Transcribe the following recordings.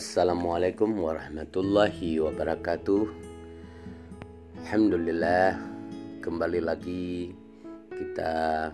Assalamualaikum warahmatullahi wabarakatuh. Alhamdulillah kembali lagi kita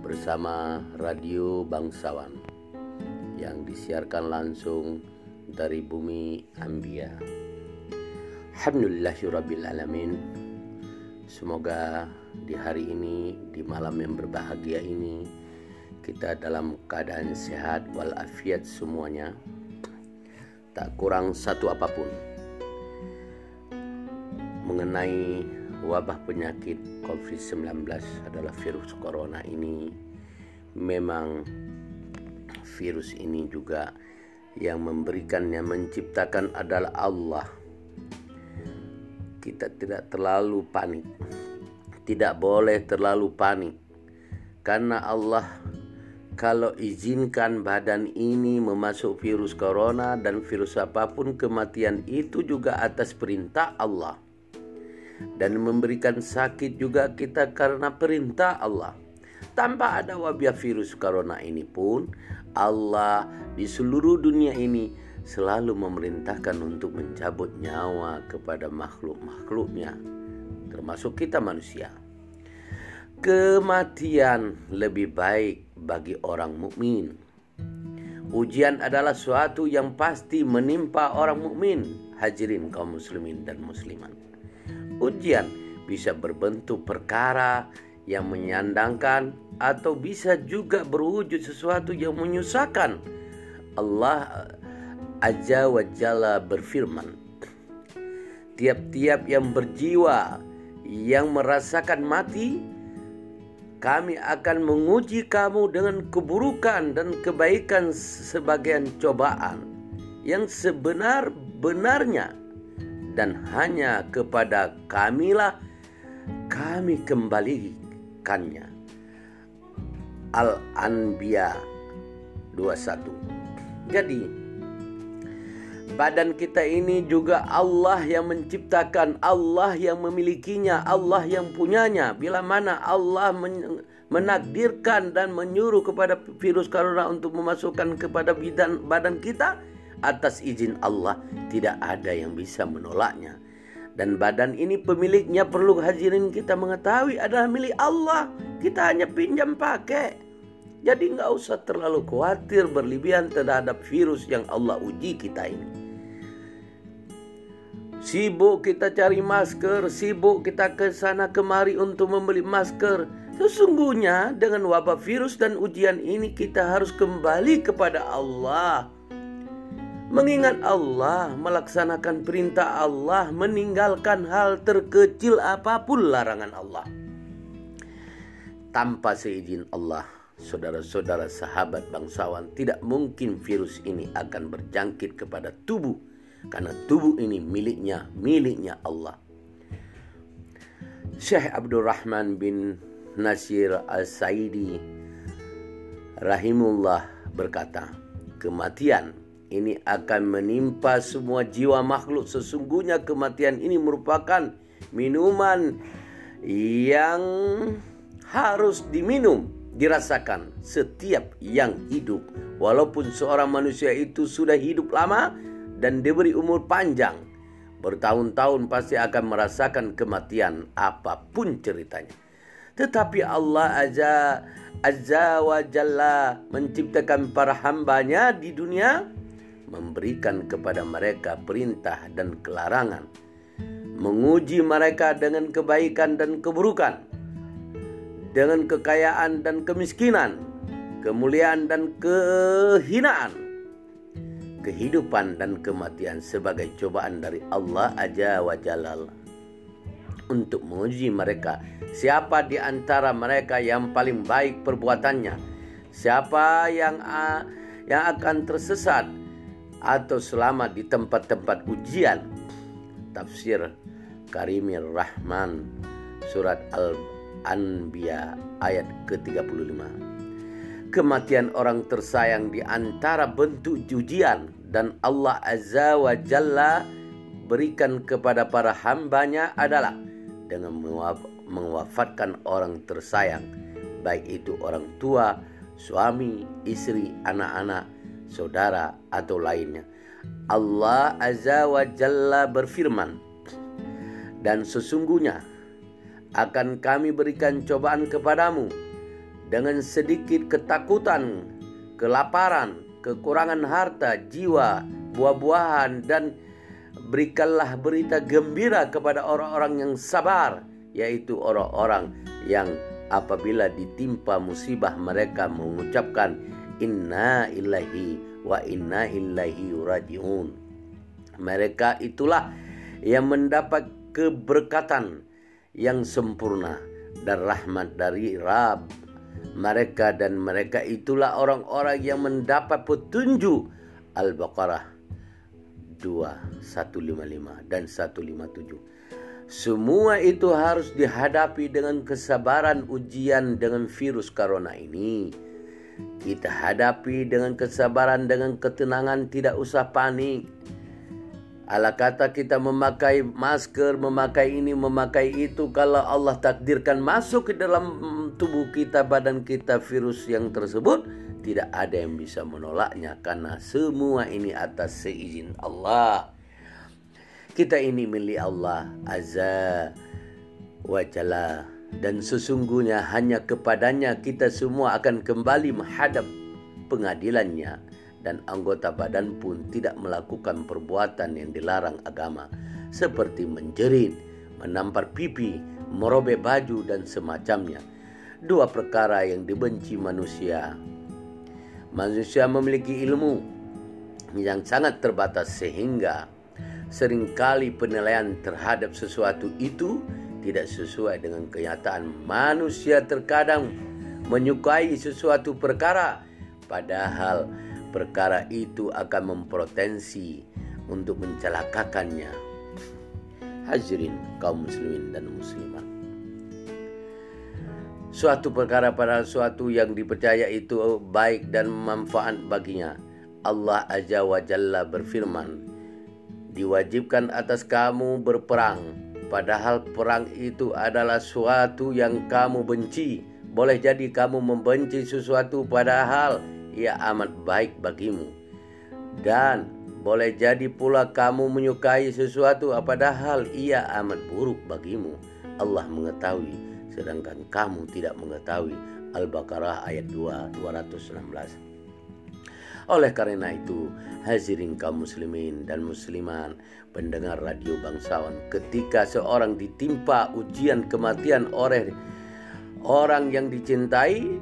bersama Radio Bangsawan yang disiarkan langsung dari bumi Ambia. Alhamdulillahirrabbilalamin Semoga di hari ini, di malam yang berbahagia ini Kita dalam keadaan sehat walafiat semuanya Tak kurang satu apa pun Mengenai wabah penyakit COVID-19 adalah virus corona ini Memang virus ini juga yang memberikannya menciptakan adalah Allah kita tidak terlalu panik. Tidak boleh terlalu panik. Karena Allah kalau izinkan badan ini memasuk virus corona dan virus apa pun kematian itu juga atas perintah Allah. Dan memberikan sakit juga kita karena perintah Allah. Tanpa ada wabah virus corona ini pun Allah di seluruh dunia ini selalu memerintahkan untuk mencabut nyawa kepada makhluk-makhluknya, termasuk kita manusia. Kematian lebih baik bagi orang mukmin. Ujian adalah suatu yang pasti menimpa orang mukmin, hadirin kaum muslimin dan muslimat. Ujian bisa berbentuk perkara yang menyandangkan atau bisa juga berwujud sesuatu yang menyusahkan. Allah Azza wa berfirman, Tiap-tiap yang berjiwa yang merasakan mati, kami akan menguji kamu dengan keburukan dan kebaikan sebagian cobaan yang sebenar-benarnya dan hanya kepada kamilah kami kembalikannya. Al-Anbiya 21. Jadi, Badan kita ini juga Allah yang menciptakan, Allah yang memilikinya, Allah yang punyanya. Bila mana Allah menakdirkan dan menyuruh kepada virus corona untuk memasukkan kepada bidan, badan kita atas izin Allah, tidak ada yang bisa menolaknya. Dan badan ini pemiliknya perlu hadirin kita mengetahui adalah milik Allah. Kita hanya pinjam pakai. Jadi nggak usah terlalu khawatir berlebihan terhadap virus yang Allah uji kita ini. Sibuk kita cari masker, sibuk kita ke sana kemari untuk membeli masker. Sesungguhnya dengan wabah virus dan ujian ini kita harus kembali kepada Allah. Mengingat Allah, melaksanakan perintah Allah, meninggalkan hal terkecil apa pun larangan Allah. Tanpa seizin Allah, saudara-saudara sahabat bangsawan, tidak mungkin virus ini akan berjangkit kepada tubuh karena tubuh ini miliknya, miliknya Allah. Syekh Abdurrahman bin Nasir Al-Saidi rahimullah berkata, kematian ini akan menimpa semua jiwa makhluk. Sesungguhnya kematian ini merupakan minuman yang harus diminum, dirasakan setiap yang hidup. Walaupun seorang manusia itu sudah hidup lama, dan diberi umur panjang, bertahun-tahun pasti akan merasakan kematian apa pun ceritanya. Tetapi Allah Azza, Azza wa Jalla menciptakan para hambanya di dunia, memberikan kepada mereka perintah dan kelarangan, menguji mereka dengan kebaikan dan keburukan, dengan kekayaan dan kemiskinan, kemuliaan dan kehinaan, kehidupan dan kematian sebagai cobaan dari Allah Aja wa Jalal untuk menguji mereka siapa di antara mereka yang paling baik perbuatannya? Siapa yang yang akan tersesat atau selamat di tempat-tempat ujian? Tafsir Karimir Rahman surat Al-Anbiya ayat ke-35 kematian orang tersayang di antara bentuk ujian dan Allah Azza wa Jalla berikan kepada para hambanya adalah dengan mewafatkan orang tersayang baik itu orang tua, suami, istri, anak-anak, saudara atau lainnya. Allah Azza wa Jalla berfirman, "Dan sesungguhnya akan kami berikan cobaan kepadamu dengan sedikit ketakutan, kelaparan, kekurangan harta, jiwa, buah-buahan dan berikanlah berita gembira kepada orang-orang yang sabar, yaitu orang-orang yang apabila ditimpa musibah mereka mengucapkan inna ilahi wa inna ilahi rajiun. Mereka itulah yang mendapat keberkatan yang sempurna dan rahmat dari Rab. Mereka dan mereka itulah orang-orang yang mendapat petunjuk Al-Baqarah 2 155 dan 157. Semua itu harus dihadapi dengan kesabaran ujian dengan virus corona ini. Kita hadapi dengan kesabaran, dengan ketenangan, tidak usah panik. Ala kata kita memakai masker, memakai ini, memakai itu. Kalau Allah takdirkan masuk ke dalam tubuh kita, badan kita virus yang tersebut, tidak ada yang bisa menolaknya karena semua ini atas seizin Allah. Kita ini milik Allah Azza wa Jalla dan sesungguhnya hanya kepadanya kita semua akan kembali menghadap pengadilannya dan anggota badan pun tidak melakukan perbuatan yang dilarang agama seperti menjerit, menampar pipi, merobek baju dan semacamnya. Dua perkara yang dibenci manusia. Manusia memiliki ilmu yang sangat terbatas sehingga sering kali penilaian terhadap sesuatu itu tidak sesuai dengan kenyataan. Manusia terkadang menyukai sesuatu perkara, padahal perkara itu akan memprotensi untuk mencelakakannya. Hadirin kaum muslimin dan muslimat. Suatu perkara padahal suatu yang dipercaya itu baik dan manfaat baginya. Allah Azza wa Jalla berfirman, diwajibkan atas kamu berperang, padahal perang itu adalah suatu yang kamu benci. Boleh jadi kamu membenci sesuatu padahal ia amat baik bagimu. Dan boleh jadi pula kamu menyukai sesuatu padahal ia amat buruk bagimu. Allah mengetahui sedangkan kamu tidak mengetahui. Al-Baqarah ayat 2 216. Oleh karena itu, hadirin kaum muslimin dan musliman, pendengar radio bangsawan, ketika seorang ditimpa ujian kematian oleh orang yang dicintai,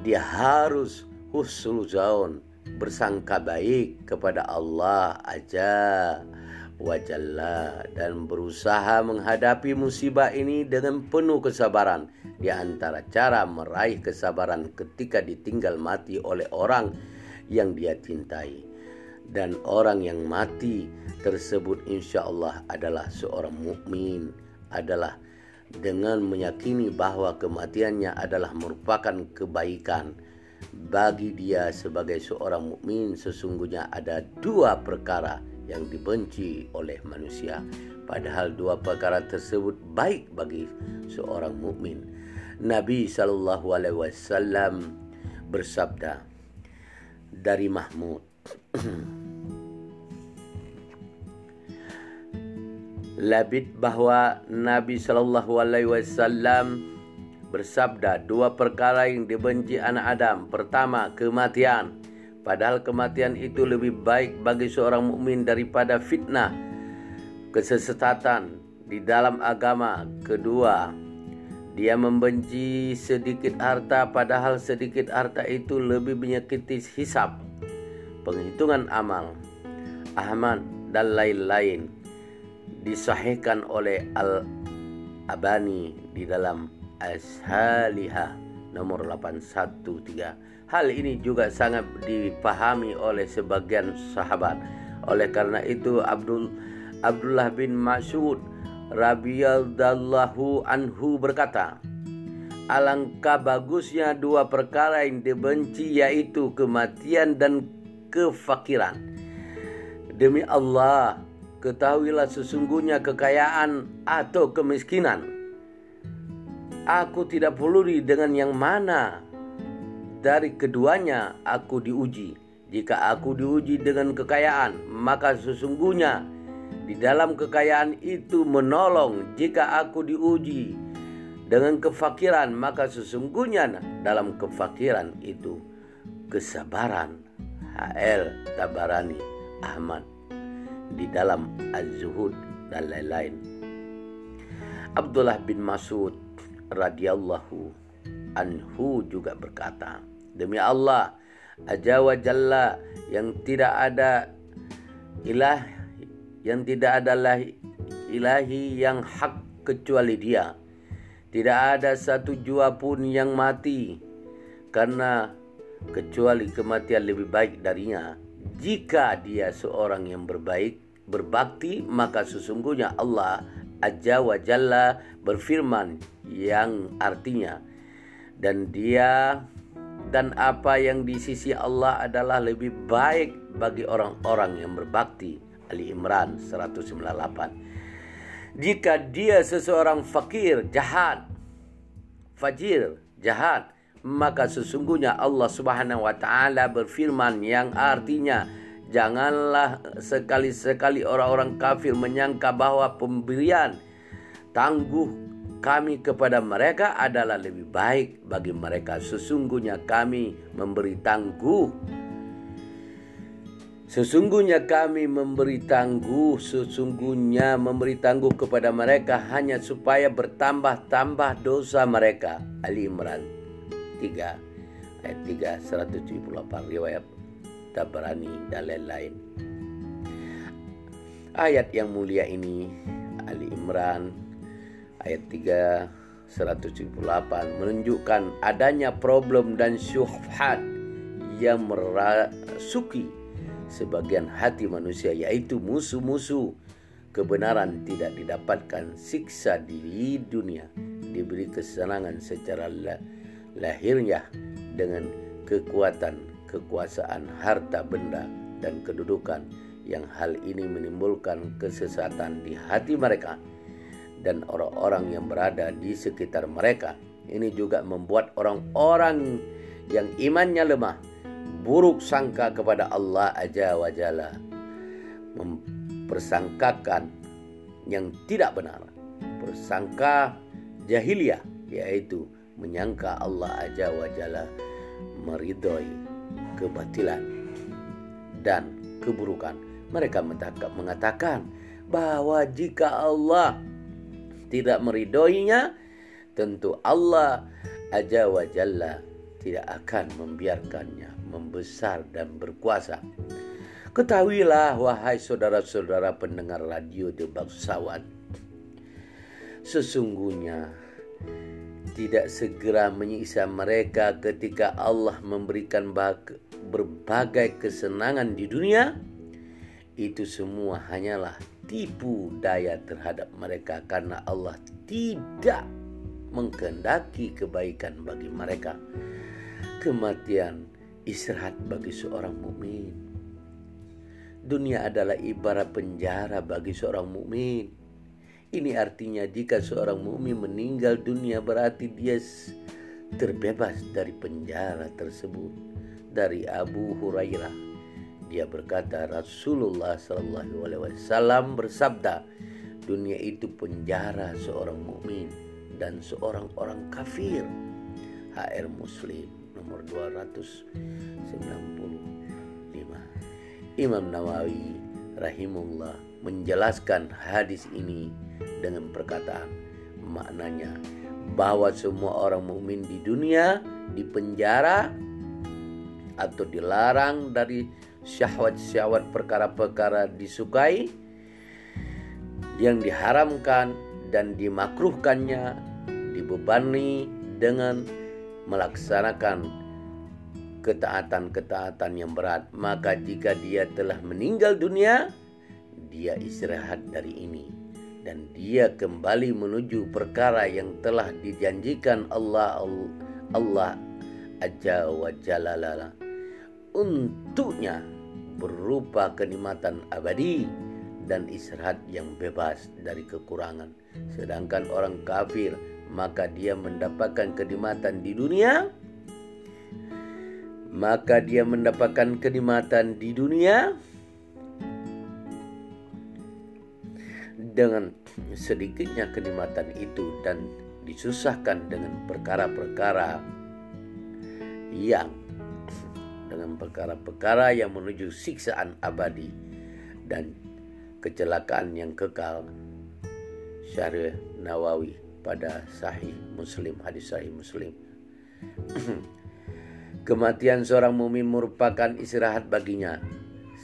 dia harus husnuzon bersangka baik kepada Allah aja wajalla dan berusaha menghadapi musibah ini dengan penuh kesabaran. Di antara cara meraih kesabaran ketika ditinggal mati oleh orang yang dia cintai. Dan orang yang mati tersebut insya Allah adalah seorang mukmin adalah dengan meyakini bahwa kematiannya adalah merupakan kebaikan bagi dia sebagai seorang mukmin sesungguhnya ada dua perkara yang dibenci oleh manusia padahal dua perkara tersebut baik bagi seorang mukmin Nabi sallallahu alaihi wasallam bersabda dari Mahmud. Labid bahwa Nabi Shallallahu Alaihi Wasallam bersabda dua perkara yang dibenci anak Adam. Pertama, kematian. Padahal kematian itu lebih baik bagi seorang mukmin daripada fitnah, kesesatan di dalam agama. Kedua, dia membenci sedikit harta padahal sedikit harta itu lebih menyakiti hisap. Penghitungan amal. Ahmad dan lain-lain disahihkan oleh Al-Abani di dalam Ashaliha nomor 813. Hal ini juga sangat dipahami oleh sebagian sahabat. Oleh karena itu Abdul Abdullah bin Mas'ud radhiyallahu anhu berkata, Alangkah bagusnya dua perkara yang dibenci yaitu kematian dan kefakiran. Demi Allah, ketahuilah sesungguhnya kekayaan atau kemiskinan. Aku tidak peduli dengan yang mana dari keduanya aku diuji. jika aku diuji dengan kekayaan, maka sesungguhnya di dalam kekayaan itu menolong. Jika aku diuji dengan kefakiran, maka sesungguhnya dalam kefakiran itu kesabaran. HL Tabarani Ahmad di dalam Az-Zuhud dan lain-lain. Abdullah bin Mas'ud radhiyallahu anhu juga berkata, demi Allah, Aja wa Jalla yang tidak ada ilah yang tidak adalah ilahi yang hak kecuali dia. Tidak ada satu jua pun yang mati karena kecuali kematian lebih baik darinya. Jika dia seorang yang berbaik, berbakti, maka sesungguhnya Allah Aja wa Jalla berfirman yang artinya dan dia dan apa yang di sisi Allah adalah lebih baik bagi orang-orang yang berbakti. Ali Imran 198. Jika dia seseorang fakir, jahat, fajir, jahat, maka sesungguhnya Allah Subhanahu wa taala berfirman yang artinya janganlah sekali-sekali orang-orang kafir menyangka bahwa pemberian tangguh kami kepada mereka adalah lebih baik bagi mereka. Sesungguhnya kami memberi tangguh. Sesungguhnya kami memberi tangguh, sesungguhnya memberi tangguh kepada mereka hanya supaya bertambah-tambah dosa mereka. Ali Imran 3 ayat 3 178 riwayat Tabrani dan lain-lain. Ayat yang mulia ini Ali Imran ayat 3 178 menunjukkan adanya problem dan syubhat yang merasuki sebagian hati manusia yaitu musuh-musuh kebenaran tidak didapatkan siksa di dunia diberi kesenangan secara lahirnya dengan kekuatan kekuasaan harta benda dan kedudukan yang hal ini menimbulkan kesesatan di hati mereka dan orang-orang yang berada di sekitar mereka. Ini juga membuat orang-orang yang imannya lemah buruk sangka kepada Allah aja wajalla mempersangkakan yang tidak benar persangka jahiliyah yaitu menyangka Allah aja wajalla meridhoi kebatilan dan keburukan mereka mengatakan bahwa jika Allah tidak meridoinya, tentu Allah Aja wa Jalla tidak akan membiarkannya membesar dan berkuasa. Ketahuilah wahai saudara-saudara pendengar radio di bangsawan. Sesungguhnya tidak segera menyiksa mereka ketika Allah memberikan berbagai kesenangan di dunia. Itu semua hanyalah tipu daya terhadap mereka karena Allah tidak menghendaki kebaikan bagi mereka. Kematian istirahat bagi seorang mukmin. Dunia adalah ibarat penjara bagi seorang mukmin. Ini artinya jika seorang mukmin meninggal dunia berarti dia terbebas dari penjara tersebut. Dari Abu Hurairah dia berkata Rasulullah Shallallahu Alaihi Wasallam bersabda, dunia itu penjara seorang mukmin dan seorang orang kafir. HR Muslim nomor 295. Imam Nawawi rahimullah menjelaskan hadis ini dengan perkataan. Maknanya bahwa semua orang mukmin di dunia dipenjara atau dilarang dari syahwat-syahwat perkara-perkara disukai yang diharamkan dan dimakruhkannya dibebani dengan melaksanakan ketaatan-ketaatan yang berat. Maka jika dia telah meninggal dunia dia istirahat dari ini. Dan dia kembali menuju perkara yang telah dijanjikan Allah Allah Azza wa Jalla. Untuknya berupa kenikmatan abadi dan istirahat yang bebas dari kekurangan. Sedangkan orang kafir maka dia mendapatkan kenikmatan di dunia. Maka dia mendapatkan kenikmatan di dunia dengan sedikitnya kenikmatan itu dan disusahkan dengan perkara-perkara yang dengan perkara-perkara yang menuju siksaan abadi dan kecelakaan yang kekal. Syarih Nawawi pada Sahih Muslim hadis Sahih Muslim. Kematian seorang mumin merupakan istirahat baginya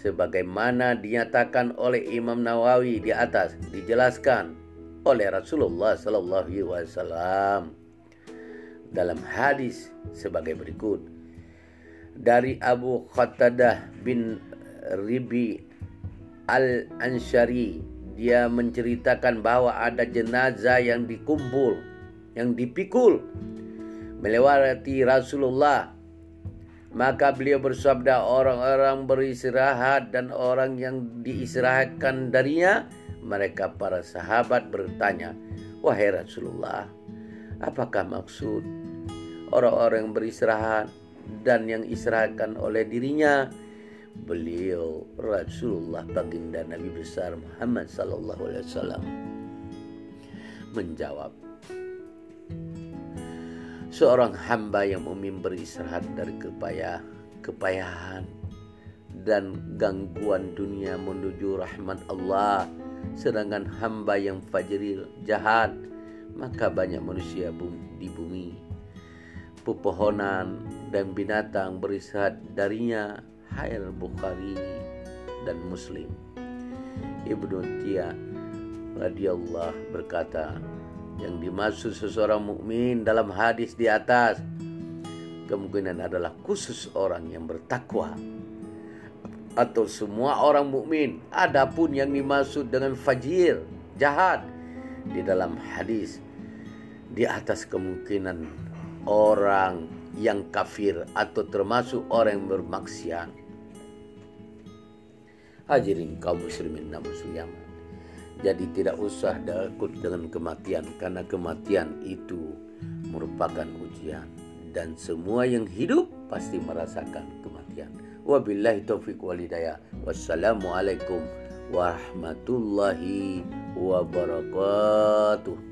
sebagaimana dinyatakan oleh Imam Nawawi di atas dijelaskan oleh Rasulullah sallallahu alaihi wasallam dalam hadis sebagai berikut. Dari Abu Qatadah bin Ribi Al-Ansyari dia menceritakan bahwa ada jenazah yang dikumpul yang dipikul melewati Rasulullah maka beliau bersabda orang-orang beristirahat dan orang yang diistirahatkan darinya mereka para sahabat bertanya wahai Rasulullah apakah maksud orang-orang yang beristirahat dan yang istirahatkan oleh dirinya? Beliau Rasulullah baginda Nabi besar Muhammad sallallahu alaihi wasallam menjawab seorang hamba yang memimpin beristirahat dari kepayah, kepayahan dan gangguan dunia menuju rahmat Allah. Sedangkan hamba yang fajril jahat maka banyak manusia di bumi. Pepohonan dan binatang beristirahat darinya Hayal Bukhari dan Muslim. Ibnu Tia radhiyallahu berkata yang dimaksud seseorang mukmin dalam hadis di atas kemungkinan adalah khusus orang yang bertakwa. Atau semua orang mukmin adapun yang dimaksud dengan fajir jahat di dalam hadis di atas kemungkinan orang yang kafir atau termasuk orang yang bermaksiat. Hadirin kaum muslimin dan muslimat jadi tidak usah takut dengan kematian karena kematian itu merupakan ujian dan semua yang hidup pasti merasakan kematian. Wabillahi taufiq walidayah. Wassalamualaikum warahmatullahi wabarakatuh.